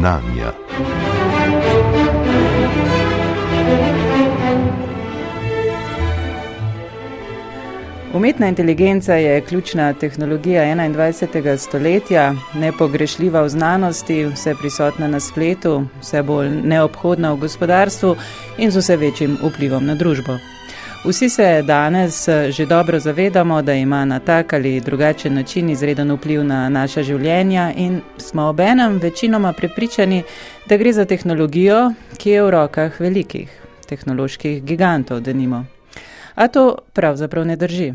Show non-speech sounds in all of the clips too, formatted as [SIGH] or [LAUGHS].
Znanja. Umetna inteligenca je ključna tehnologija 21. stoletja, nepogrešljiva v znanosti, vse prisotna na spletu, vse bolj neobhodna v gospodarstvu in z vse večjim vplivom na družbo. Vsi se danes že dobro zavedamo, da ima na tak ali drugačen način izreden vpliv na naša življenja in smo obenem večinoma prepričani, da gre za tehnologijo, ki je v rokah velikih tehnoloških gigantov, da nimo. A to pravzaprav ne drži.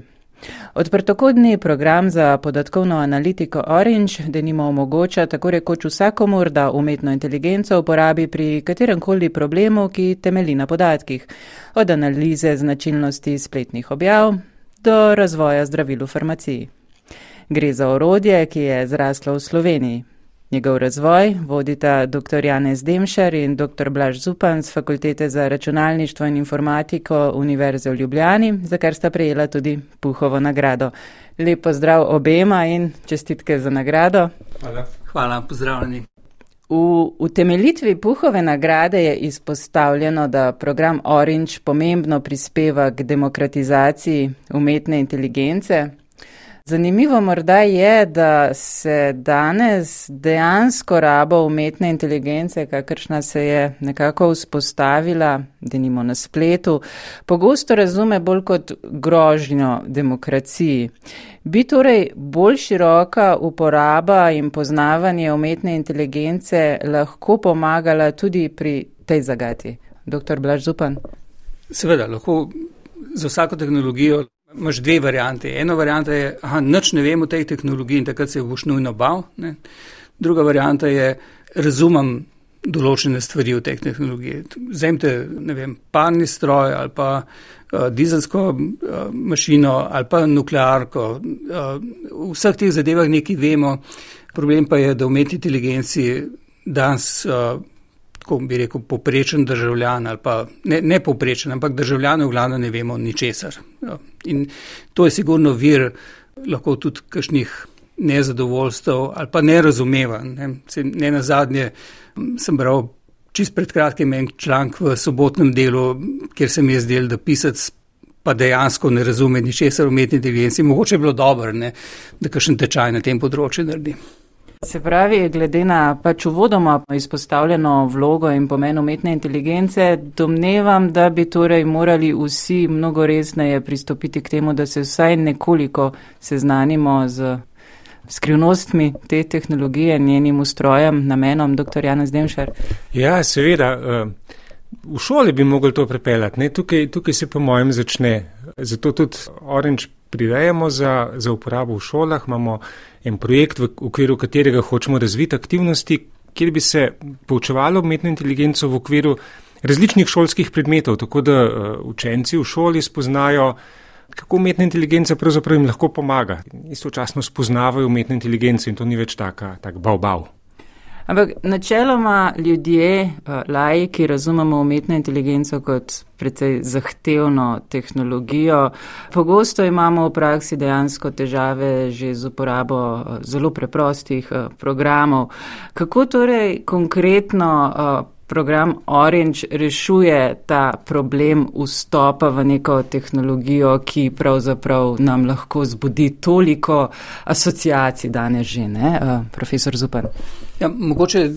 Odprtokodni program za podatkovno analitiko Orange denimo omogoča tako rekoč vsakomur, da umetno inteligenco uporabi pri katerem koli problemu, ki temeli na podatkih, od analize značilnosti spletnih objav do razvoja zdravil v farmaciji. Gre za orodje, ki je zraslo v Sloveniji. Njegov razvoj vodita dr. Janez Demšar in dr. Blaž Zupan z Fakultete za računalništvo in informatiko Univerze v Ljubljani, za kar sta prejela tudi Puhovo nagrado. Lepo zdrav obema in čestitke za nagrado. Hvala, Hvala pozdravljeni. V utemeljitvi Puhove nagrade je izpostavljeno, da program Orange pomembno prispeva k demokratizaciji umetne inteligence. Zanimivo morda je, da se danes dejansko rabo umetne inteligence, kakršna se je nekako vzpostavila, da nimo na spletu, pogosto razume bolj kot grožnjo demokraciji. Bi torej bolj široka uporaba in poznavanje umetne inteligence lahko pomagala tudi pri tej zagati? Dr. Blaž Zupan. Seveda, lahko za vsako tehnologijo imaš dve varianti. Ena varianta je, da nič ne vemo o tej tehnologiji in takrat se boš nujno bal. Ne. Druga varianta je, razumem določene stvari o tej tehnologiji. Vzemite, ne vem, parni stroj ali pa uh, dizelsko uh, mašino ali pa nuklearko. Uh, v vseh teh zadevah nekaj vemo. Problem pa je, da umetni inteligenci danes. Uh, tako bi rekel, poprečen državljan ali pa ne, ne poprečen, ampak državljan v glavnem ne vemo ničesar. Ja. In to je sigurno vir lahko tudi kakšnih nezadovoljstv ali pa nerazumevanj. Ne. ne na zadnje sem bral čist pred kratkim en članek v sobotnem delu, kjer se mi je zdel, da pisec pa dejansko ne razume ničesar umetni inteligenci. Mogoče je bilo dobro, ne, da kakšen tečaj na tem področju naredi. Se pravi, glede na pač uvodoma izpostavljeno vlogo in pomen umetne inteligence, domnevam, da bi torej morali vsi mnogo resneje pristopiti k temu, da se vsaj nekoliko seznanimo z skrivnostmi te tehnologije, njenim ustrojem, namenom, dr. Janez Demšar. Ja, seveda. Eh, v šoli bi mogli to prepeljati. Tukaj, tukaj se po mojem začne. Zato tudi Orange prirejamo za, za uporabo v šolah. Imamo en projekt, v okviru katerega hočemo razviti aktivnosti, kjer bi se poučevalo umetno inteligenco v okviru različnih šolskih predmetov, tako da uh, učenci v šoli spoznajo, kako umetna inteligenca pravzaprav jim lahko pomaga. Istočasno spoznavajo umetno inteligenco in to ni več taka, tak bav bav. Ampak načeloma ljudje, eh, laji, ki razumemo umetno inteligenco kot precej zahtevno tehnologijo, pogosto imamo v praksi dejansko težave že z uporabo eh, zelo preprostih eh, programov. Kako torej konkretno program Orange rešuje ta problem vstopa v neko tehnologijo, ki pravzaprav nam lahko zbudi toliko asociacij danes že, ne, profesor Zupan? Ja, mogoče,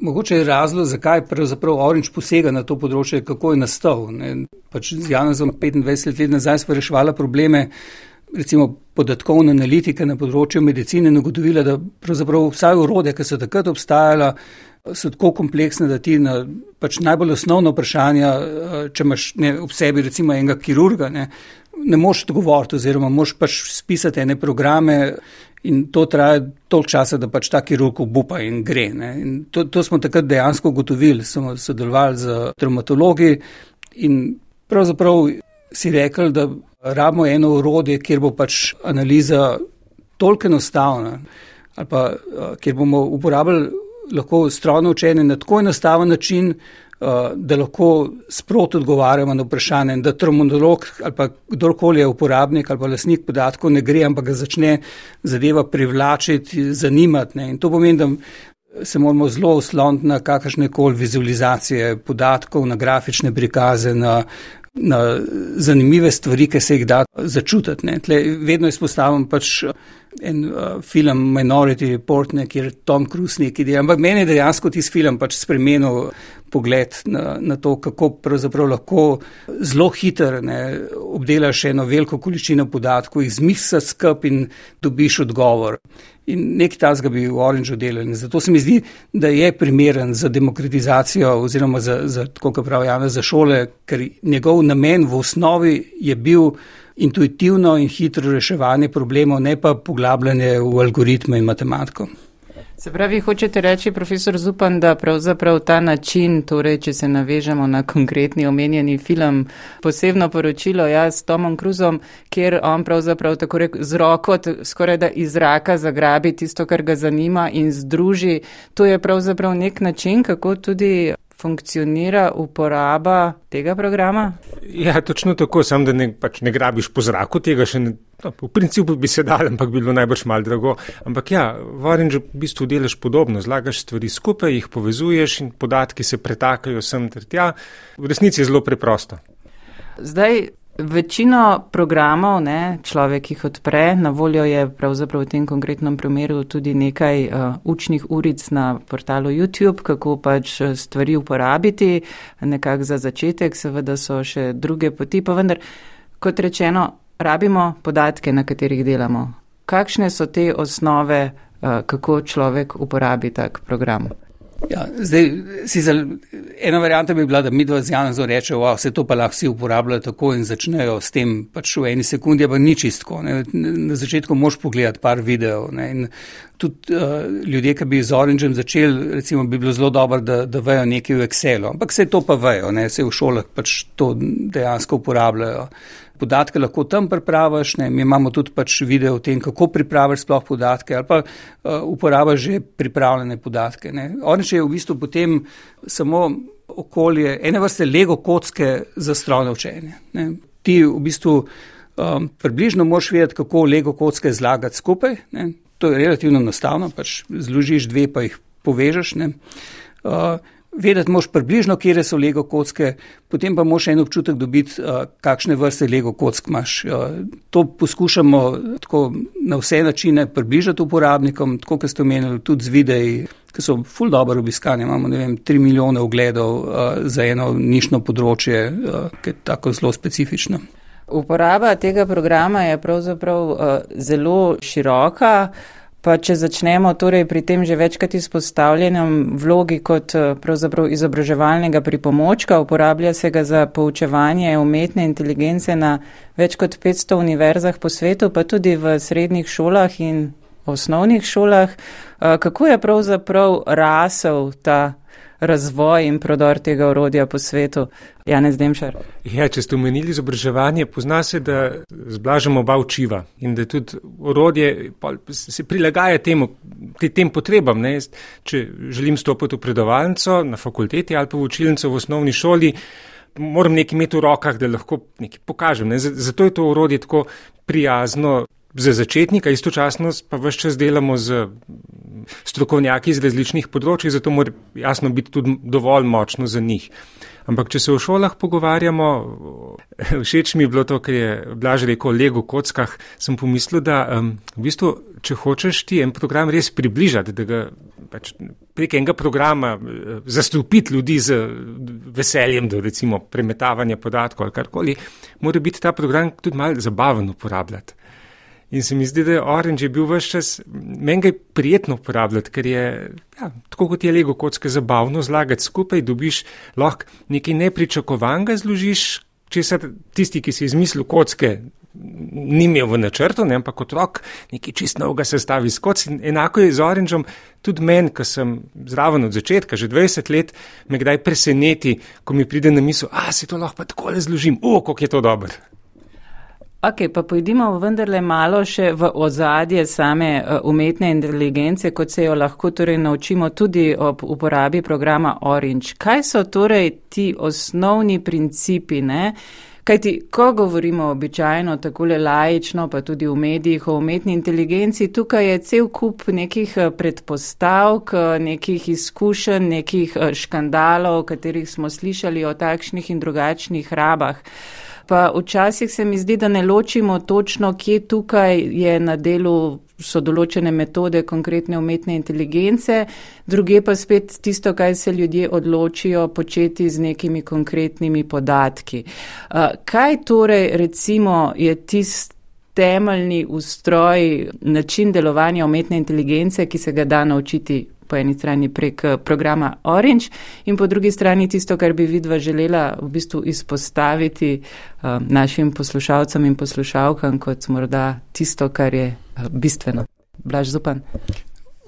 mogoče je razlog, zakaj pravzaprav Orange posega na to področje, kako je nastal. Pač z Janezom 25 let nazaj smo reševali probleme, recimo podatkovne analitike na področju medicine in ugotovila, da pravzaprav vsaj urode, ki so takrat obstajala, so tako kompleksne, da ti na pač najbolj osnovno vprašanje, če imaš ne, v sebi recimo enega kirurga, ne, ne moš odgovoriti oziroma moš pač spisati ene programe In to traja toliko časa, da pač ta kirurg obupa in gre. In to, to smo takrat dejansko ugotovili, smo sodelovali z traumatologi in pravzaprav si rekli, da rabimo eno urodje, kjer bo pač analiza toliko enostavna ali pa kjer bomo uporabljali lahko strojno učenje na tako enostaven način, da lahko sprot odgovarjamo na vprašanje, da terminolog ali pa kdorkoli je uporabnik ali pa lasnik podatkov ne gre, ampak ga začne zadeva privlačiti, zanimati. Ne. In to pomeni, da se moramo zelo osloniti na kakršne koli vizualizacije podatkov, na grafične prikaze, na, na zanimive stvari, ki se jih da začutiti. Tle, vedno izpostavljam pač en uh, film Minority Report, ne, kjer Tom Cruise neki dela. Ampak meni je dejansko tisti film pač spremenil pogled na, na to, kako pravzaprav lahko zelo hiter ne, obdelaš eno veliko količino podatkov, jih zmiksaš skup in dobiš odgovor. In nek tasga bi v Orangeu delali. Zato se mi zdi, da je primeren za demokratizacijo oziroma za, za tako pravi Jana, za šole, ker njegov namen v osnovi je bil intuitivno in hitro reševanje problemov, ne pa poglabljanje v algoritme in matematiko. Se pravi, hočete reči, profesor Zupan, da pravzaprav ta način, torej, če se navežemo na konkretni omenjeni film, posebno poročilo, ja, s Tomom Cruzom, kjer on pravzaprav tako rek z roko, skoraj da iz zraka zagrabi tisto, kar ga zanima in združi, to je pravzaprav nek način, kako tudi funkcionira uporaba tega programa? Ja, točno tako, sam da ne, pač ne grabiš po zraku tega še ne. No, v principu bi se dal, ampak bi bilo najbrž mal drago. Ampak ja, v Orange v bistvu delaš podobno, zlagaš stvari skupaj, jih povezuješ in podatki se pretakajo sem ter tja. V resnici je zelo preprosto. Zdaj, Večino programov ne, človek jih odpre, na voljo je pravzaprav v tem konkretnem primeru tudi nekaj uh, učnih uric na portalu YouTube, kako pač eh, stvari uporabiti, nekak za začetek, seveda so še druge poti, pa vendar, kot rečeno, rabimo podatke, na katerih delamo. Kakšne so te osnove, uh, kako človek uporabi tak program? Ja, zdaj, sicer, ena varianta bi bila, da mi dva z Janezom rečemo, da se to pa lahko vsi uporabljajo tako in začnejo s tem pač v eni sekundi, pa ni čistko. Ne. Na začetku moš pogledati par videov. Ne. In tudi uh, ljudje, ki bi z Orangem začeli, recimo, bi bilo zelo dobro, da, da vejo nekaj v Excelu. Ampak se to pa vejo, ne. se v šolah pač to dejansko uporabljajo podatke lahko tam pripraviš, ne, mi imamo tudi pač video o tem, kako pripraviš sploh podatke ali pa uh, uporabiš že pripravljene podatke. Oni še je v bistvu potem samo okolje, ene vrste lego kocke za strojno učenje. Ne. Ti v bistvu um, približno moš vedeti, kako lego kocke zlagati skupaj. Ne. To je relativno enostavno, pač zložiš dve, pa jih povežeš. Uh, vedeti moš približno, kje so lego kocke, potem pa moš en občutek dobiti, uh, kakšne vrste lego kock imaš. Uh, to poskušamo tako na vse načine približati uporabnikom, tako kot ste omenili, tudi z videi, ki so ful dobro obiskani. Imamo, ne vem, tri milijone ogledov uh, za eno nišno področje, ki je tako zelo specifično. Uporaba tega programa je pravzaprav zelo široka. Pa če začnemo torej pri tem že večkrat izpostavljenem vlogi kot eh, pravzaprav izobraževalnega pripomočka, uporablja se ga za poučevanje umetne inteligence na več kot 500 univerzah po svetu, pa tudi v srednjih šolah in osnovnih šolah. Eh, kako je pravzaprav rasel ta razvoj in prodor tega orodja po svetu. Janez Demšar. Ja, če ste omenili izobraževanje, pozna se, da zblažamo oba očiva in da tudi orodje se prilagaja temu, tem potrebam. Ne? Če želim stopiti v predavalnico na fakulteti ali pa v učilnico v osnovni šoli, moram nekaj imeti v rokah, da lahko nekaj pokažem. Ne? Zato je to orodje tako prijazno za začetnika, istočasno pa vse čas delamo z strokovnjaki iz različnih področji, zato mora jasno biti tudi dovolj močno za njih. Ampak, če se v šolah pogovarjamo, [LAUGHS] všeč mi je bilo to, kar je Blaž rekel o Lego kockah, sem pomislil, da um, v bistvu, če hočeš ti en program res približati, da ga pač prek enega programa uh, zastopiti ljudi z veseljem do recimo premetavanja podatkov ali karkoli, mora biti ta program tudi mal zabaven uporabljati. In se mi zdi, da je Orange bil vse čas, meni ga je prijetno uporabljati, ker je, ja, tako kot je Lego kocke, zabavno zlagati skupaj, dobiš lahko nekaj nepričakovanega, zložiš, česar tisti, ki si izmislil kocke, ni imel v načrtu, ne, ampak otrok nekaj čist novega sestavi s koc. In enako je z Orangeom, tudi meni, ki sem zraven od začetka, že 20 let, me kdaj preseneti, ko mi pride na misel, a se to lahko pa takole zložim, o, koliko je to dobro. Ok, pa pojdimo vendarle malo še v ozadje same uh, umetne inteligence, kot se jo lahko torej naučimo tudi ob uporabi programa Orange. Kaj so torej ti osnovni principi, ne? Kajti, ko govorimo običajno takole lajično, pa tudi v medijih o umetni inteligenci, tukaj je cel kup nekih uh, predpostavk, uh, nekih izkušenj, nekih škandalov, o katerih smo slišali o takšnih in drugačnih rabah pa včasih se mi zdi, da ne ločimo točno, kje tukaj je na delu so določene metode konkretne umetne inteligence, druge pa spet tisto, kaj se ljudje odločijo početi z nekimi konkretnimi podatki. Kaj torej recimo je tist temeljni ustroj, način delovanja umetne inteligence, ki se ga da naučiti po eni strani prek eh, programa Orange in po drugi strani tisto, kar bi vidva želela v bistvu izpostaviti uh, našim poslušalcem in poslušalkam kot morda tisto, kar je uh, bistveno. Blaž Zupan.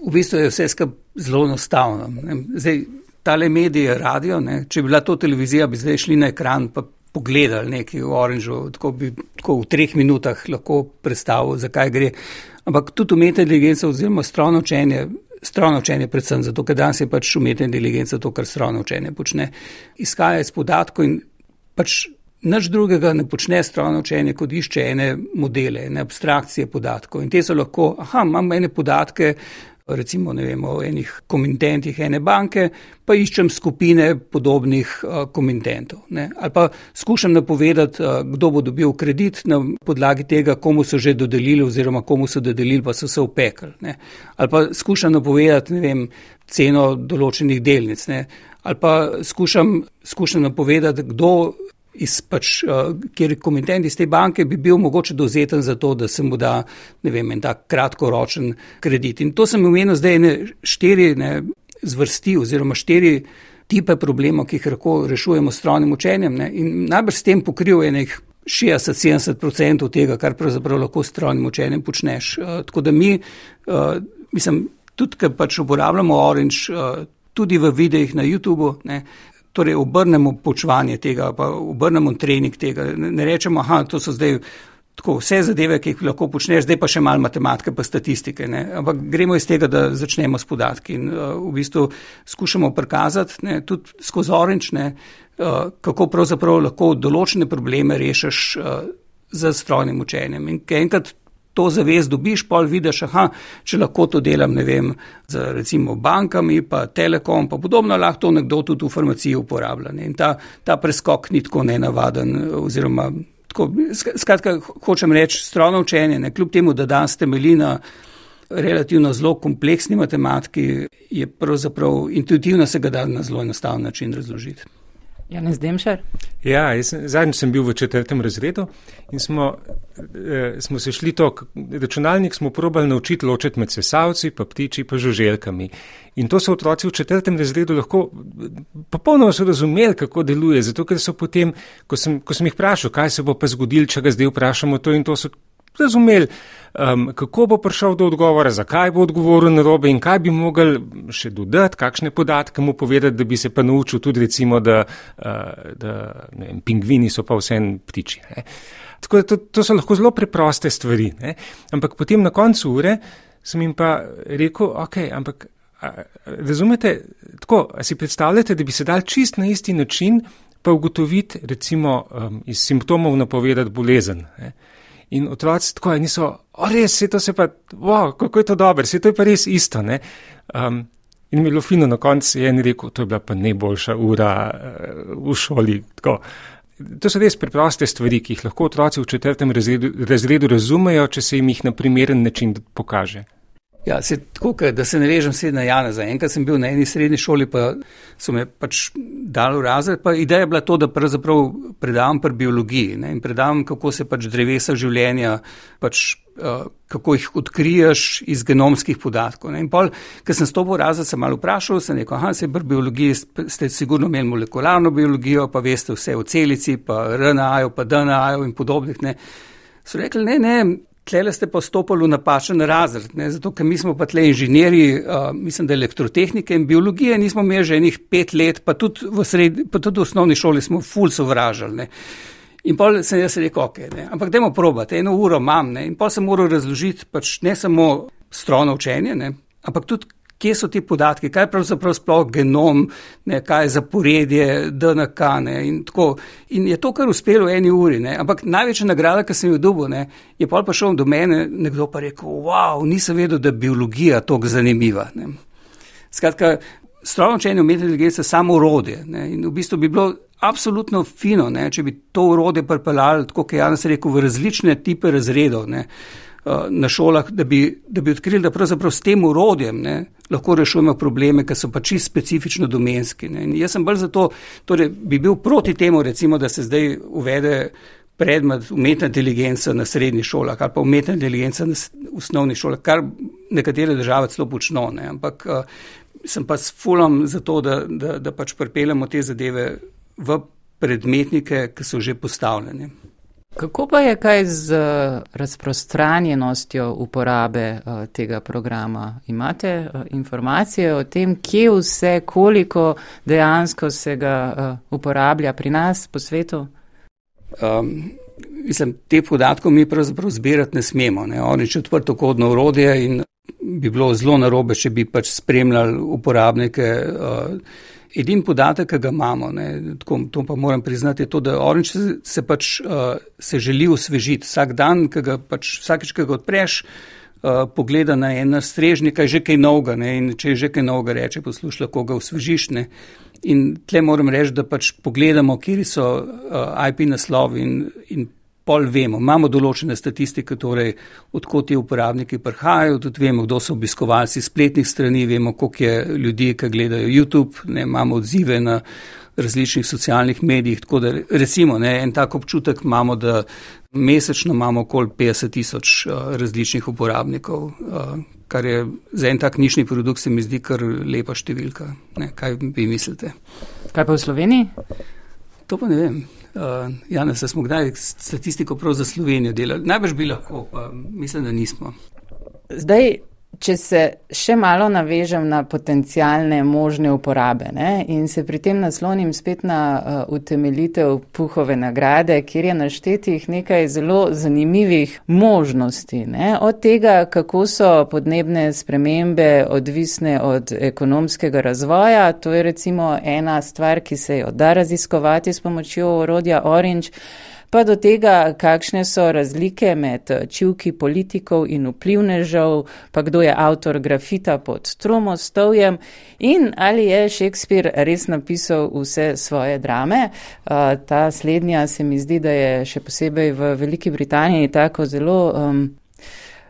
V bistvu je vse skup zelo enostavno. Zdaj, tale medije, radio, ne, če bi bila to televizija, bi zdaj šli na ekran pa pogledali nekaj v Orangeu, tako bi tako v treh minutah lahko predstavil, zakaj gre. Ampak tudi umetna inteligenca oziroma strojno učenje strojno učenje, predvsem zato, ker danes je pač umetna inteligenca to, kar strojno učenje počne. Izhaja iz podatkov in pač nič drugega ne počne strojno učenje, kot išče ene modele, ene abstrakcije podatkov. In te so lahko, aha, imam ene podatke, recimo vem, o enih komitentih ene banke, pa iščem skupine podobnih uh, komitentov. Ne? Ali pa skušam napovedati, uh, kdo bo dobil kredit na podlagi tega, komu so že dodelili oziroma komu so dodelili, pa so se upekli. Ali pa skušam napovedati, ne vem, ceno določenih delnic. Ne? Ali pa skušam, skušam napovedati, kdo iz pač, uh, kjer komitent iz te banke bi bil mogoče dozeten za to, da se mu da, ne vem, en tak kratkoročen kredit. In to sem omenil zdaj ne štiri ne, zvrsti oziroma štiri tipe problemov, ki jih lahko rešujemo s strojnim učenjem. Ne. In najbrž s tem pokrival je nek 60-70% tega, kar pravzaprav lahko s strojnim učenjem počneš. Uh, tako da mi, uh, mislim, tudi, ker pač uporabljamo Orange, uh, tudi v videih na YouTubu, ne, torej obrnemo počvanje tega, pa obrnemo trening tega. Ne rečemo, da to so zdaj tako vse zadeve, ki jih lahko počneš, zdaj pa še malo matematike, pa statistike. Ne? Ampak gremo iz tega, da začnemo s podatki in uh, v bistvu skušamo prikazati ne, tudi skozi orenčne, uh, kako pravzaprav lahko določene probleme rešiš uh, z strojnim učenjem. In enkrat to zavez dobiš, pol vidiš, aha, če lahko to delam, ne vem, z recimo bankami, pa telekom, pa podobno, lahko to nekdo tudi v farmaciji uporablja. Ne? In ta, ta preskok ni tako nenavaden oziroma tako, skratka, hočem reči, strojno učenje, ne? kljub temu, da danes temelji na relativno zelo kompleksni matematiki, je pravzaprav intuitivno se ga da na zelo enostaven način razložiti. Janez Demšar? Ja, zadnjič sem bil v četrtem razredu in smo, eh, smo se šli to, računalnik smo probali naučiti ločiti med sesavci, pa ptiči, pa žuželkami. In to so otroci v četrtem razredu lahko popolnoma so razumeli, kako deluje, zato ker so potem, ko sem, ko sem jih vprašal, kaj se bo pa zgodil, če ga zdaj vprašamo to in to, so razumeli, um, kako bo prišel do odgovora, zakaj bo odgovoril na robe in kaj bi mogel še dodati, kakšne podatke mu povedati, da bi se pa naučil tudi recimo, da, uh, da vem, pingvini so pa vse en ptiči. Ne. Tako da to, to so lahko zelo preproste stvari. Ne. Ampak potem na koncu ure sem jim pa rekel, ok, ampak. Razumete, tako, si predstavljate, da bi se dal čist na isti način pa ugotoviti, recimo, um, iz simptomov napovedati bolezen. Ne? In otroci tako niso, o res, se to se pa, wow, kako je to dobro, se to je pa res isto. Um, in mi je bilo fino na koncu, je en rekel, to je bila pa najboljša ura uh, v šoli. Tako. To so res preproste stvari, ki jih lahko otroci v četrtem razredu, razredu razumejo, če se jim jih na primeren način pokaže. Ja, se, tako, da se ne vežem sedaj na Janeza. Enkrat sem bil na eni srednji šoli, pa so me pač dali v razred. Ideja je bila to, da pravzaprav predavam pri biologiji ne, in predavam, kako se pač drevesa življenja, pač, uh, kako jih odkriješ iz genomskih podatkov. Ne. In pol, ker sem stopil v razred, sem malo vprašal, sem rekel, aha, se pri biologiji ste sigurno imeli molekularno biologijo, pa veste vse o celici, pa RNA-ju, pa DNA-ju in podobnih. Ne. So rekli, ne, ne, tle ste pa stopili v napačen razred, ne? zato ker mi smo pa tle inženjeri, uh, mislim, da elektrotehnike in biologije nismo imeli že enih pet let, pa tudi v, sred, pa tudi v osnovni šoli smo ful sovražali. In pol sem jaz rekel, ok, ne. ampak dajmo probati, eno uro imam, ne. in pol sem moral razložiti pač ne samo strojno učenje, ne, ampak tudi kje so ti podatki, kaj je pravzaprav sploh genom, ne, kaj je zaporedje, DNK. Ne, in, in je to kar uspelo v eni uri. Ne. Ampak največja nagrada, ki sem jo dobil, ne, je pa prišel do mene, nekdo pa rekel, wow, nisem vedel, da je biologija tako zanimiva. Ne. Skratka, strojno učenje umetne inteligence je samo urodje. Ne, in v bistvu bi bilo. Absolutno fino, ne, če bi to urode pripeljali, tako kot je Janes rekel, v različne tipe razredov. Ne. Eh, na šolah, da bi, da bi odkrili, da pravzaprav s tem urodjem ne, lahko rešujemo probleme, ki so pa čisto specifično domenski. Ne. In jaz sem bolj zato, torej bi bil proti temu, recimo, da se zdaj uvede predmet umetna inteligenca na srednjih šolah ali pa umetna inteligenca na osnovnih šolah, kar nekatere države celo počno. Ne. Ampak uh, sem pa s fulom za to, da, da, da pač pripeljamo te zadeve v predmetnike, ki so že postavljeni. Kako pa je kaj z eh, razprostranjenostjo uporabe uh, tega programa? Imate uh, informacije o tem, kje vse, koliko dejansko se ga uporablja pri nas po svetu? Um, mislim, te podatke mi pravzaprav zbirati ne smemo. Ne? Oni so odprto kodno urodje in bi bilo zelo narobe, če bi pač spremljali uporabnike. Uh, Edini podatek, ki ga imamo, ne, tako, to pa moram priznati, je to, da oranž se, se pač uh, se želi osvežiti vsak dan, ki ga pač vsakeč, ki ga odpreš, uh, pogleda na en strežnik, kaj je že kaj novega ne, in če je že kaj novega, reče poslušaj, lahko ga osvežiš. Ne. In tle moram reči, da pač pogledamo, kje so uh, IP naslovi in, in pol vemo, imamo določene statistike, torej odkot ti uporabniki prihajajo, tudi vemo, kdo so obiskovalci spletnih strani, vemo, koliko je ljudi, ki gledajo YouTube, ne, imamo odzive na različnih socialnih medijih, tako da recimo ne, en tak občutek imamo, da mesečno imamo okoli 50 tisoč uh, različnih uporabnikov, uh, kar je za en tak nišni produkt se mi zdi kar lepa številka. Ne, kaj vi mislite? Kaj pa v Sloveniji? To pa ne vem. Uh, Janes, smo kdaj statistiko prav za Slovenijo delali? Najbrž bi lahko, pa mislim, da nismo. Zdaj, če se še malo navežem na potencijalne možne uporabe ne, in se pri tem naslonim spet na uh, utemeljitev puhove nagrade, kjer je naštetih nekaj zelo zanimivih možnosti. Ne, od tega, kako so podnebne spremembe odvisne od ekonomskega razvoja, to je recimo ena stvar, ki se jo da raziskovati s pomočjo orodja Orange pa do tega, kakšne so razlike med čivki politikov in vplivnežev, pa kdo je avtor grafita pod Tromostovjem in ali je Shakespeare res napisal vse svoje drame. Ta slednja se mi zdi, da je še posebej v Veliki Britaniji tako zelo. Um,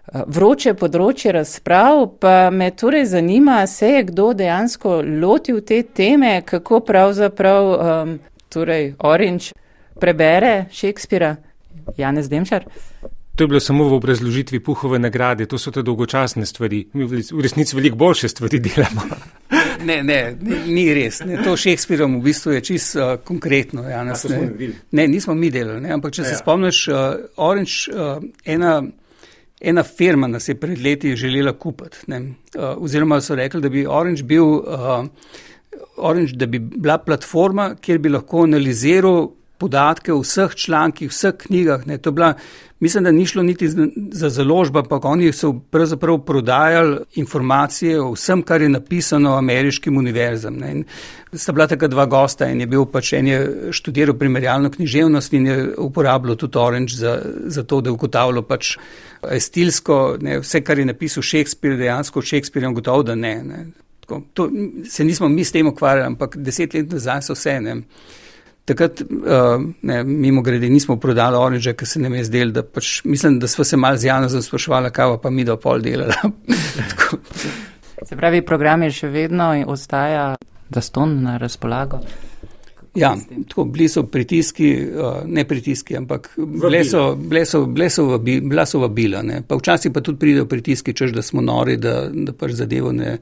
Vroče področje razprav, pa me torej zanima, se je kdo dejansko lotil te teme, kako pravzaprav um, torej Orange prebere Šekspira, Janez Demšar? To je bilo samo v obrazložitvi puhove nagrade, to so te dolgočasne stvari. Mi v resnici veliko boljše stvari delamo. [LAUGHS] Ne, ne, ni res. Ne. To Šekspirom v bistvu je čisto uh, konkretno. Janez, ne. ne, nismo mi delali, ne. ampak če ja. se spomniš, uh, Orange, uh, ena, ena firma nas je pred leti želela kupiti. Uh, oziroma so rekli, da bi Orange bil. Uh, Orange, da bi bila platforma, kjer bi lahko analiziral podatke o vseh člankih, vseh knjigah. Ne, bila, mislim, da ni šlo niti za založbo, ampak oni so pravzaprav prodajali informacije o vsem, kar je napisano ameriškim univerzam. Ne. Sta bila taka dva gosta in je bil pač en je študiral primerjalno književnost in je uporabljal tudi Orange za, za to, da je ugotavljal pač stilsko, ne, vse, kar je napisal Shakespeare, dejansko Shakespeare je ugotovil, da ne. ne. Tako, to, se nismo mi s tem ukvarjali, ampak deset let nazaj so vse. Ne. Takrat, uh, ne, mimo grede, nismo prodali oranže, ker se nam je zdelo, da pač, mislim, da smo se mal z Janom sprašvali, kaj pa mi do pol delali. [LAUGHS] se pravi, program je še vedno in ostaja, da ston na razpolago. Ja, tako bili so pritiski, uh, ne pritiski, ampak bile so, bile so, bile so, vabi, bila so vabila. Ne. Pa včasih pa tudi pridejo pritiski, čež da smo nori, da, da pač zadevo ne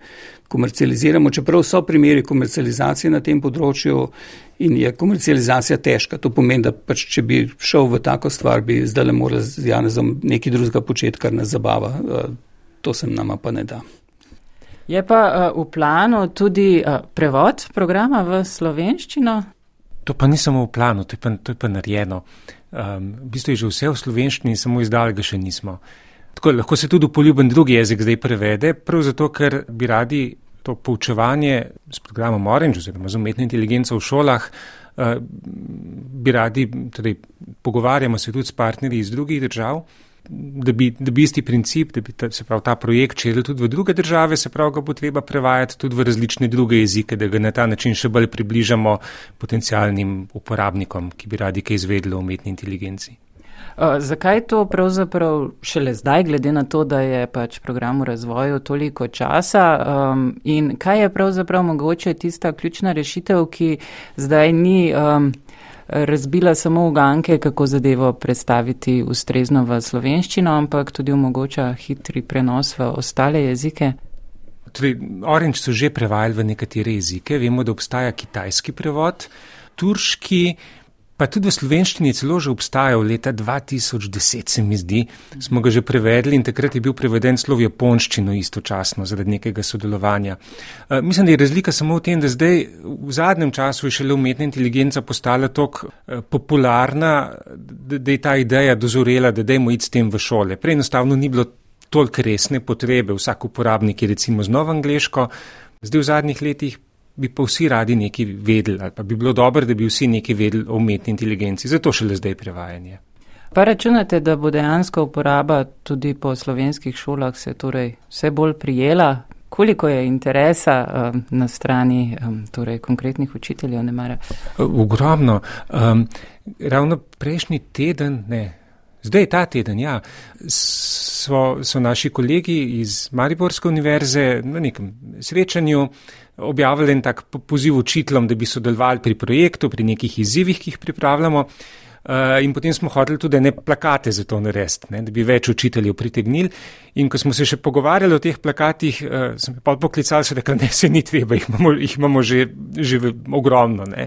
komercializiramo. Čeprav so primeri komercializacije na tem področju in je komercializacija težka. To pomeni, da pač če bi šel v tako stvar, bi zdaj le moral z Janezom nekaj drugega početi, kar nas zabava. Uh, to se nama pa ne da. Je pa uh, v planu tudi uh, prevod programa v slovenščino? To pa ni samo v planu, to je pa, to je pa narejeno. Um, v bistvu je že vse v slovenščini, samo izdal ga še nismo. Tako, lahko se tudi poljuben drugi jezik zdaj prevede, prav zato, ker bi radi to poučevanje s programom Orange oziroma z umetno inteligenco v šolah, uh, bi radi, torej pogovarjamo se tudi s partnerji iz drugih držav, da bi, da bi isti princip, da bi ta, se pravi ta projekt širil tudi v druge države, se pravi ga bo treba prevajati tudi v različne druge jezike, da ga na ta način še bolj približamo potencijalnim uporabnikom, ki bi radi kaj izvedli o umetni inteligenci. Uh, zakaj to pravzaprav šele zdaj, glede na to, da je pač program v razvoju toliko časa um, in kaj je pravzaprav mogoče tista ključna rešitev, ki zdaj ni um, razbila samo uganke, kako zadevo predstaviti ustrezno v slovenščino, ampak tudi omogoča hitri prenos v ostale jezike. Torej, Orange so že prevajali v nekatere jezike. Vemo, da obstaja kitajski prevod, turški, Pa tudi v slovenščini celo že obstajal leta 2010, se mi zdi, smo ga že prevedli in takrat je bil preveden slov japonščino istočasno zaradi nekega sodelovanja. Uh, mislim, da je razlika samo v tem, da zdaj v zadnjem času je šele umetna inteligenca postala tako uh, popularna, da, da je ta ideja dozorela, da dajmo iti s tem v šole. Prej enostavno ni bilo toliko resne potrebe, vsak uporabnik je recimo znova angliško, zdaj v zadnjih letih bi pa vsi radi nekaj vedeli, ali pa bi bilo dobro, da bi vsi nekaj vedeli o umetni inteligenci, zato šele zdaj prevajanje. Pa računate, da bo dejansko uporaba tudi po slovenskih šolah se torej vse bolj prijela? Koliko je interesa um, na strani um, torej konkretnih učiteljev, ne mara? Ogromno. Um, ravno prejšnji teden, ne, zdaj ta teden, ja, so, so naši kolegi iz Mariborske univerze na nekem srečanju objavili en tak poziv učiteljem, da bi sodelovali pri projektu, pri nekih izzivih, ki jih pripravljamo. Uh, in potem smo hoteli tudi ne plakate za to narediti, da bi več učiteljev pritegnili. In ko smo se še pogovarjali o teh plakatih, uh, sem pa poklical, da rekli, ne, se ni treba, jih imamo, jih imamo že, že ogromno. Uh,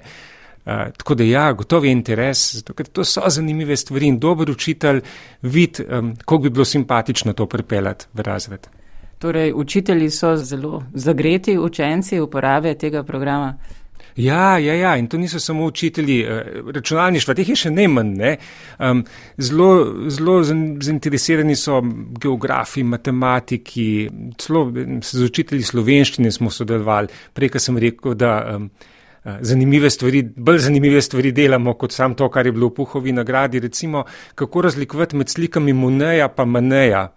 tako da ja, gotovo je interes, zato ker to so zanimive stvari in dober učitelj vid, um, kako bi bilo simpatično to pripeljati v razred. Torej, učitelji so zelo zagreti učenci uporabe tega programa. Ja, ja, ja, in to niso samo učitelji eh, računalništva, teh je še ne manj. Ne? Um, zelo, zelo zainteresirani so geografi, matematiki, celo z učitelji slovenščine smo sodelovali. Prej, sem rekel, da um, zanimive stvari, bolj zanimive stvari delamo, kot sam to, kar je bilo v Puhovi nagradi. Recimo, kako razlikovati med slikami Muneja pa Maneja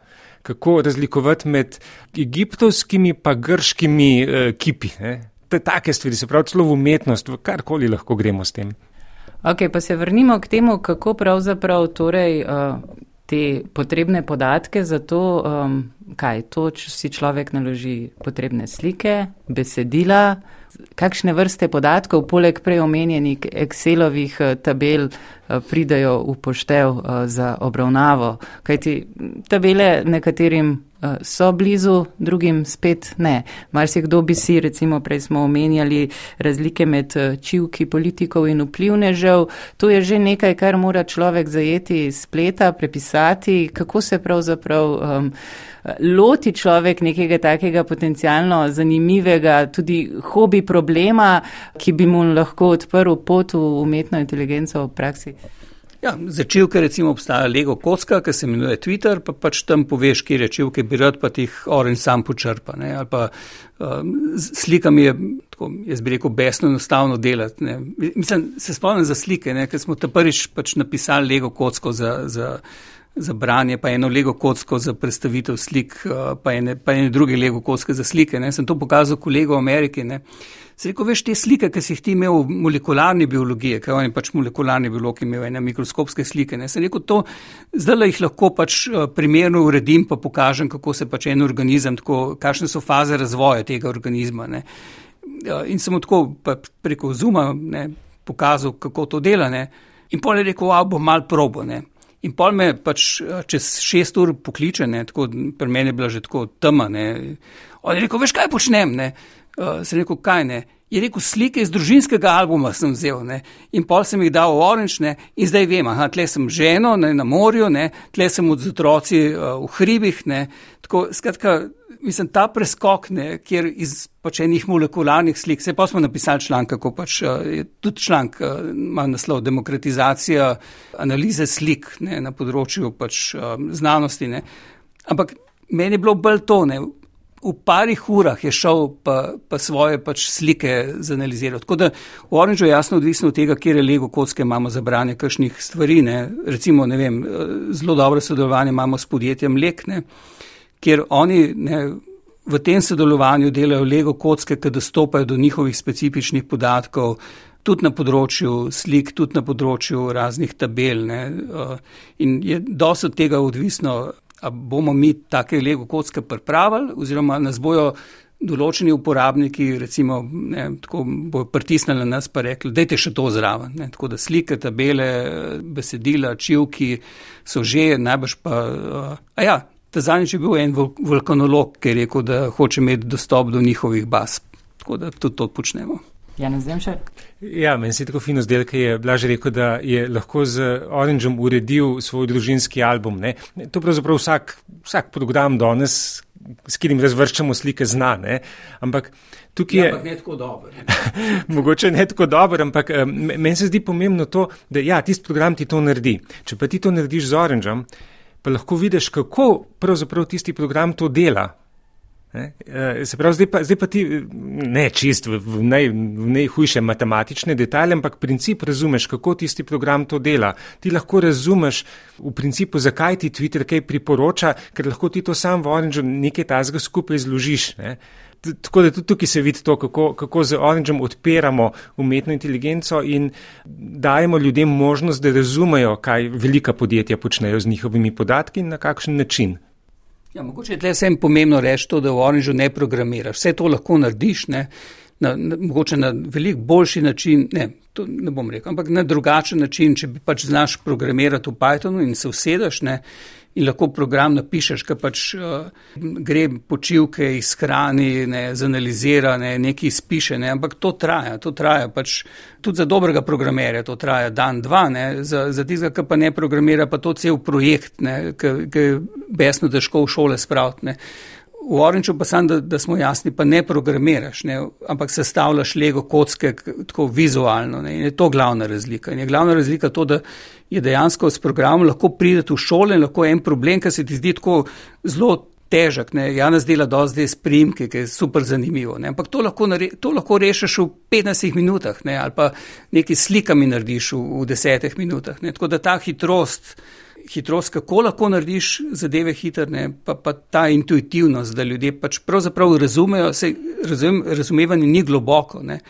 kako razlikovati med egiptovskimi in grškimi uh, kipi. Te take stvari, se pravi, celo umetnost, v karkoli lahko gremo s tem. Ok, pa se vrnimo k temu, kako pravzaprav torej, uh, te potrebne podatke za to, um, kaj to, če si človek naloži potrebne slike, besedila, kakšne vrste podatkov, poleg prej omenjenih Excelovih eh, tabel, eh, pridajo v poštev eh, za obravnavo. Kajti tabele nekaterim so blizu, drugim spet ne. Mar si kdo bi si, recimo prej smo omenjali razlike med čivki politikov in vplivnežev, to je že nekaj, kar mora človek zajeti iz spleta, prepisati, kako se pravzaprav um, loti človek nekega takega potencijalno zanimivega, tudi hobi problema, ki bi mu lahko odprl pot v umetno inteligenco v praksi? Ja, začivke recimo obstaja Lego kocka, ki se imenuje Twitter, pa pač tam poveš, kje rečivke bi rad, pa tih oren sam počrpa. Ne? Ali pa um, slika mi je, tako, jaz bi rekel, besno enostavno delati. Ne? Mislim, se spomnim za slike, ker smo ta prvič pač napisali Lego kocko za. za za branje, pa eno lego kocko za predstavitev slik, eh, pa ene, pa ene druge lego kocke za slike. Ne. Sem to pokazal kolego v Ameriki. Ne. Se rekel, veš, te slike, ki si jih ti imel v molekularni biologiji, ker on je pač molekularni biolog imel ene mikroskopske slike. Ne. Sem rekel, to zdaj jih lahko pač eh, primerno uredim, pa pokažem, kako se pač en organizem, tako, kakšne so faze razvoja tega organizma. Ne. In sem tako preko Zuma ne, pokazal, kako to dela. Ne. In pol je rekel, a bom mal probo. Ne. In pol me pač eh, čez šest ur pokliče, ne, tako pri meni je bila že tako tema. Ne. On je rekel, veš kaj počnem, ne. Uh, sem rekel, kaj ne. Je rekel, slike iz družinskega albuma sem vzel ne. in pol sem jih dal v oranž ne. in zdaj vem, aha, tle sem ženo ne, na morju, ne. tle sem od otroci uh, v hribih. Ne. Tako, skratka, mislim, ta preskok, ne, kjer iz pač enih molekularnih slik, se pa smo napisali članek, kako pač je tudi članek, ima naslov Demokratizacija analize slik ne, na področju pač znanosti. Ne. Ampak meni je bilo bolj to, ne, v parih urah je šel pa, pa svoje pač slike zanalizirati. Tako da v Orangeu je jasno odvisno od tega, kje je Lego kocke imamo za branje kakšnih stvari. Ne. Recimo, ne vem, zelo dobro sodelovanje imamo s podjetjem Lekne, kjer oni ne, v tem sodelovanju delajo Lego kocke, ki dostopajo do njihovih specifičnih podatkov. Tudi na področju slik, tudi na področju raznih tabel. Ne. In je dosti od tega odvisno, bomo mi take lego kocke pripravili, oziroma nas bojo določeni uporabniki, recimo, ne, tako bojo pritisnili na nas pa rekli, dajte še to zraven. Ne, tako da slike, tabele, besedila, čivki so že, najbrž pa. A ja, ta zadnjič je bil en vulkanolog, ki je rekel, da hoče imeti dostop do njihovih baz. Tako da tudi to počnemo. Ja, ne znam še. Ja, meni se je tako fino zdelo, ker je Blaž rekel, da je lahko z Orangeom uredil svoj družinski album. Ne? To pravzaprav vsak, vsak program danes, s katerim razvrščamo slike, zna. Ne? Ampak tukaj je. Ja, ne tako dober. [LAUGHS] mogoče ne tako dober, ampak meni se zdi pomembno to, da ja, tisti program ti to naredi. Če pa ti to narediš z Orangeom, pa lahko vidiš, kako pravzaprav tisti program to dela. Eh, se pravi, zdaj pa, zdaj pa ti ne čist v, v, nej, v najhujše matematične detalje, ampak princip razumeš, kako tisti program to dela. Ti lahko razumeš v principu, zakaj ti Twitter kaj priporoča, ker lahko ti to sam v Orangeu nekaj tazga skupaj zložiš. Ne? Tako da tudi tukaj se vidi to, kako, kako z Orangeom odpiramo umetno inteligenco in dajemo ljudem možnost, da razumejo, kaj velika podjetja počnejo z njihovimi podatki in na kakšen način. Ja, mogoče je tle vsem pomembno reči to, da v Orangeu ne programiraš. Vse to lahko narediš, ne, na, na, mogoče na veliko boljši način, ne, to ne bom rekel, ampak na drugačen način, če bi pač znaš programirati v Pythonu in se usedeš, ne, in lahko program napišeš, ki pač uh, gre počivke iz hrani, ne, zanalizira, ne, nekaj izpiše, ne, ampak to traja, to traja pač tudi za dobrega programerja, to traja dan, dva, ne, za, za tistega, ki pa ne programira, pa to cel projekt, ki je besno težko v šole spraviti. V Orangeu pa sem, da, da smo jasni, pa ne programiraš, ne, ampak sestavljaš lego kocke tako vizualno. Ne, in je to glavna razlika. In je glavna razlika to, da je dejansko s programom lahko prideti v šole in lahko en problem, ki se ti zdi tako zelo težek. Ne, Janes dela dosti s primki, ki je super zanimivo. Ne, ampak to lahko, to lahko rešiš v 15 minutah ne, ali pa neki slikami narediš v, v 10 minutah. Ne, tako da ta hitrost hitrost, kako lahko narediš zadeve hitre, pa, pa ta intuitivnost, da ljudje pač pravzaprav razumejo, se razum, razumevanje ni globoko. Ne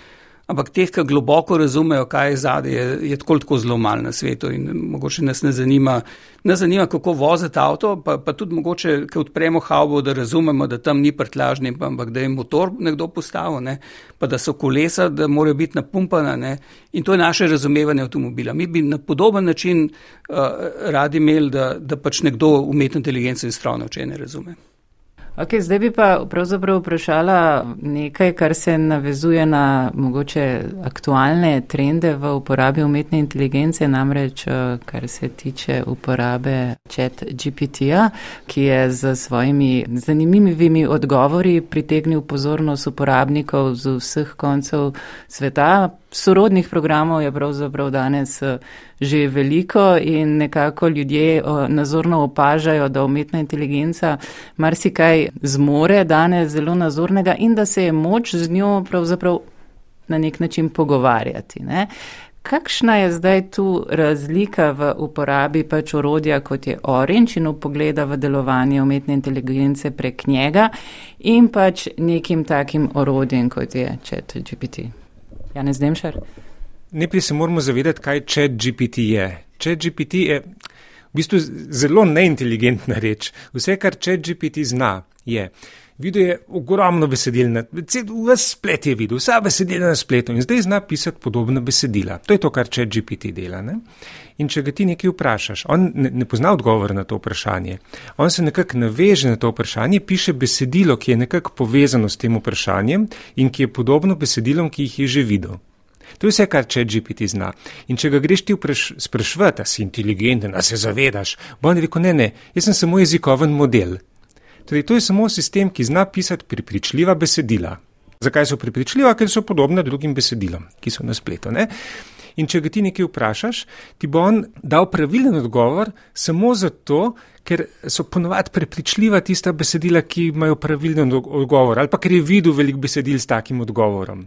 ampak teh, ki globoko razumejo, kaj je zadaj, je, je tako, tako zelo malo na svetu in mogoče nas ne zanima, ne zanima kako voziti avto, pa, pa tudi mogoče, ki odpremo haubo, da razumemo, da tam ni prtlažni, ampak da je motor nekdo postavil, ne? pa da so kolesa, da morajo biti napumpana ne? in to je naše razumevanje avtomobila. Mi bi na podoben način uh, radi imeli, da, da pač nekdo umetno inteligenco in strojno učenje razume. Okay, zdaj bi pa pravzaprav vprašala nekaj, kar se navezuje na mogoče aktualne trende v uporabi umetne inteligence, namreč eh, kar se tiče uporabe chat GPT-ja, ki je z svojimi zanimivimi odgovori pritegnil pozornost uporabnikov z vseh koncev sveta. Sorodnih programov je pravzaprav danes eh, že veliko in nekako ljudje eh, nazorno opažajo, da umetna inteligenca marsikaj zmore danes zelo nazornega in da se je moč z njo pravzaprav na nek način pogovarjati. Ne? Kakšna je zdaj tu razlika v uporabi pač orodja, kot je Orange in upogleda v delovanje umetne inteligence prek njega in pač nekim takim orodjem, kot je ChatGPT? Janez Demšar. Najprej se moramo zavedati, kaj chat GPT je. Chat GPT je v bistvu zelo neinteligentna reč. Vse, kar chat GPT zna, je. Videl je ogromno besedil, vse splet je videl, vsa besedila na spletu in zdaj zna pisati podobna besedila. To je to, kar chat GPT dela. Ne? In če ga ti nekaj vprašaš, on ne, ne pozna odgovor na to vprašanje. On se nekako naveže na to vprašanje, piše besedilo, ki je nekako povezano s tem vprašanjem in ki je podobno besedilom, ki jih je že videl. To je vse, kar če GPT zna. In če ga greš ti sprašvati, da si inteligenten, da se zavedaš, bo on rekel: ne, ne, jaz sem samo jezikoven model. Torej, to je samo sistem, ki zna pisati pripričljiva besedila. Zakaj so pripričljiva? Ker so podobne drugim besedilom, ki so na spletu. Ne? In če ga ti nekaj vprašaš, ti bo on dal pravilen odgovor samo zato, ker so ponovadi prepričljiva tista besedila, ki imajo pravilen odgovor, ali pa ker je videl velik besedil s takim odgovorom.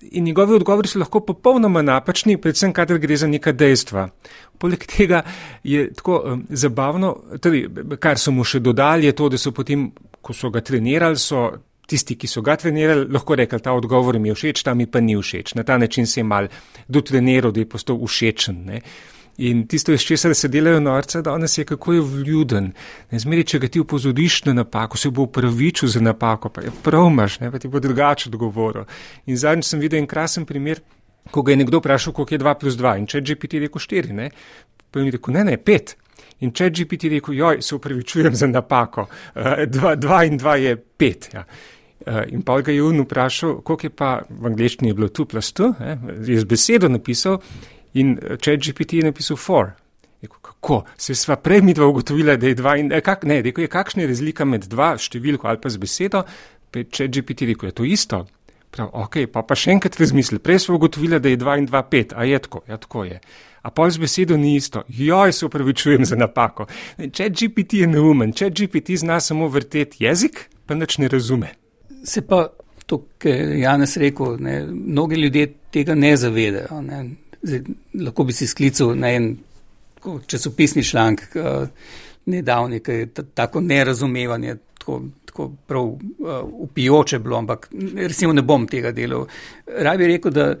In njegovi odgovori so lahko popolnoma napačni, predvsem, kadar gre za neka dejstva. Poleg tega je tako um, zabavno, tudi, kar so mu še dodali, je to, da so potem, ko so ga trenirali, so tisti, ki so ga trenirali, lahko rekli, ta odgovor mi je všeč, ta mi pa ni všeč. Na ta način se je mal dotreniral, da je postal všečen. Ne. In tisto, iz česar se delajo norce, danes je kako je vljuden. Zmeri, če ga ti upozoriš na napako, se bo upravičil za napako, pa je prav imaš, ne, pa ti bo drugače odgovoril. In zadnjič sem videl en krasen primer, ko ga je nekdo vprašal, koliko je 2 plus 2 in če GPT rekel 4, ne, pa je rekel, ne, ne, 5. In če GPT rekel, joj, se upravičujem za napako, 2 uh, in 2 je 5. Ja. Uh, in pa ga je un vprašal, koliko je pa v angliščini bilo 2 plus 2, eh, je z besedo napisal In eh, če je GPT napisal for, rekel, kako se sva prej mi dva ugotovila, da je dva in eh, kak, ne, rekel je, kakšna je razlika med dva številko ali pa z besedo, pa če je GPT rekel, je to isto. Prav, ok, pa pa še enkrat razmisli, prej sva ugotovila, da je dva in dva pet, a je tako, ja tako je. A pol z besedo ni isto, joj se upravičujem za napako. Če GPT je neumen, če GPT zna samo vrteti jezik, pa nič ne razume. Se pa to, kar je Janes rekel, ne, mnogi ljudje tega ne zavedajo. Ne. Zdaj, lahko bi si sklical na en časopisni članek, uh, nedavni, ki je tako nerazumevanje, tako, tako prav uh, upijoče bilo, ampak resimo ne bom tega delal. Raj bi rekel, da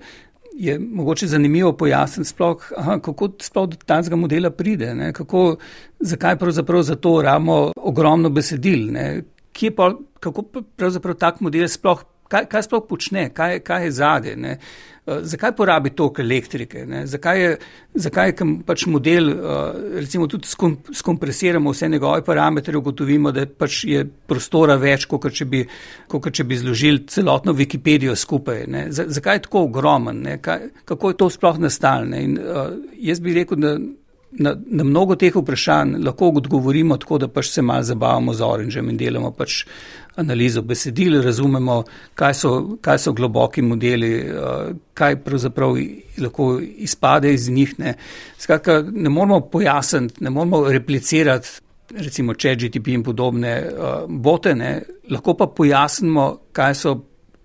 je mogoče zanimivo pojasniti sploh, aha, kako sploh do tazga modela pride, ne, kako, zakaj pravzaprav za to ramo ogromno besedil, ne, kje pa, kako pravzaprav tak model sploh kaj, kaj sploh počne, kaj, kaj je zade, ne? Eh, zakaj porabi toliko elektrike, ne? zakaj je, zakaj je pač model, eh, recimo tudi skompresiramo vse njegove parametre, ugotovimo, da pač je prostora več, kot če bi, kot če bi zložili celotno Wikipedijo skupaj. Ne? Zakaj je tako ogromen, kaj, kako je to sploh nastalo. In uh, jaz bi rekel, da na, na mnogo teh vprašanj lahko odgovorimo tako, da pač se malo zabavamo z oranžem in delamo pač analizo besedil, razumemo, kaj so, kaj so globoki modeli, uh, kaj pravzaprav lahko izpade iz njih. Ne. Skratka, ne moramo pojasniti, ne moramo replicirati, recimo, če GTP in podobne uh, bote, ne. lahko pa pojasnimo, kaj so,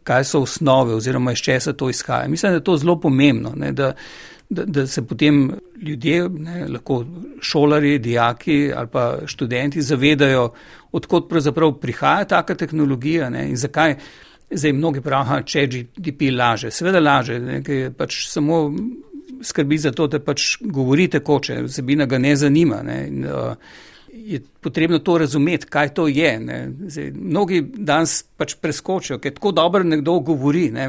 kaj so osnove oziroma iz česa to izhaja. Mislim, da je to zelo pomembno. Ne, da, da, da se potem ljudje, ne, lahko šolari, dijaki ali pa študenti zavedajo, odkot pravzaprav prihaja taka tehnologija ne, in zakaj zdaj mnogi pravijo, če GDP laže. Seveda laže, nekaj pač samo skrbi za to, da pač govorite koče, vsebina ga ne zanima. Ne, in, uh, Je potrebno to razumeti, kaj to je. Zdaj, mnogi danes pač preskočijo, ker tako dobro nekdo govori. Ne.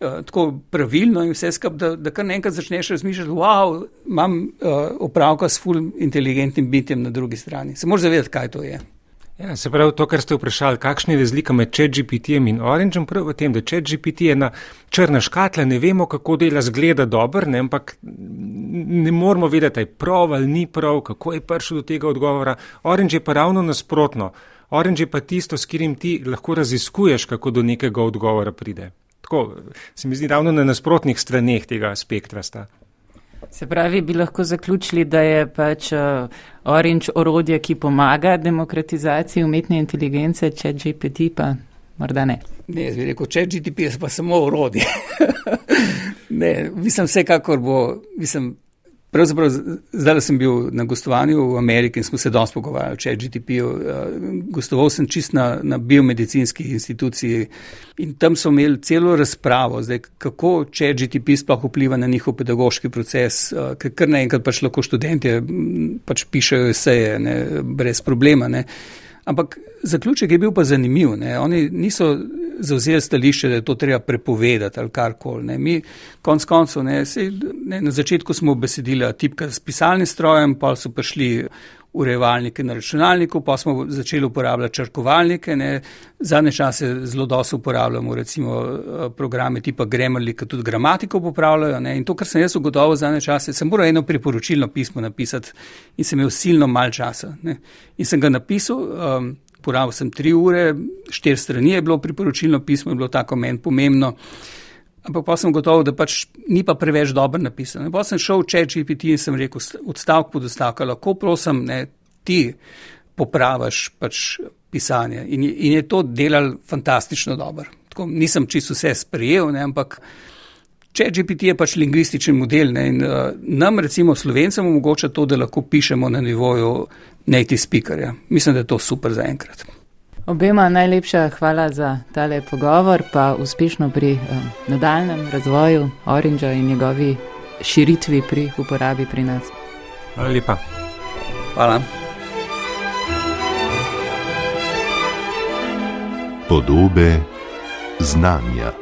Uh, tako pravilno in vse skupaj, da, da kar enkrat začneš razmišljati, wow, imam uh, opravka s full inteligentnim bitjem na drugi strani. Se moraš zavedati, kaj to je. Ja, se pravi, to, kar ste vprašali, kakšna je razlika med ChatGPT-jem in Orangem, prav v tem, da ChatGPT je ena črna škatla, ne vemo, kako dela zgleda dober, ne, ampak ne moramo vedeti, je prav ali ni prav, kako je prišel do tega odgovora. Orange je pa ravno nasprotno. Orange je pa tisto, s katerim ti lahko raziskuješ, kako do nekega odgovora pride. Tako se mi zdi ravno na nasprotnih straneh tega spektra. Sta. Se pravi, bi lahko zaključili, da je pač uh, Orange orodje, ki pomaga demokratizaciji umetne inteligence, če GPT pa morda ne. Ne, jaz bi rekel, če GTP je pa samo orodje. [LAUGHS] ne, mislim, vsekakor bo, mislim, Pravzaprav, zdaj sem bil na gostovanju v Ameriki in smo se dosti pogovarjali o GTP-ju. Eh, gostoval sem čist na, na biomedicinski instituciji in tam so imeli celo razpravo, zdaj, kako če GTP sploh vpliva na njihov pedagoški proces, eh, ker kar naenkrat pač lahko študentje pač pišejo eseje ne, brez problema. Ne. Ampak zaključek je bil pa zanimiv. Ne. Oni niso zauzeli stališče, da je to treba prepovedati ali karkoli. Mi, konc koncev, ne, sej, ne, na začetku smo besedili tipka s pisalnim strojem, pa so prišli urejevalnike na računalniku, pa smo začeli uporabljati črkovalnike. Ne. Zadnje čase zelo dosto uporabljamo recimo programe tipa Grammarly, ki tudi gramatiko popravljajo. Ne. In to, kar sem jaz ugotovil zadnje čase, sem moral eno priporočilno pismo napisati in sem imel silno mal časa. Ne. In sem ga napisal. Um, porabil sem tri ure, štiri strani je bilo priporočilno pismo, je bilo tako meni pomembno. Ampak pa sem gotov, da pač ni pa preveč dobro napisano. Pa sem šel v chat GPT in sem rekel, odstavek po odstavku, lahko prosim, ne, ti popraviš pač pisanje. In, in je to delal fantastično dobro. Tako, nisem čisto vse sprejel, ne, ampak chat GPT je pač lingvističen model ne, in uh, nam recimo slovencem omogoča to, da lahko pišemo na nivoju native speakerja. Mislim, da je to super za enkrat. Obema najlepša hvala za tale pogovor, pa uspešno pri um, nadaljem razvoju Orangea in njegovi širitvi pri uporabi pri nas. Hvala lepa. Hvala. Podobe znanja.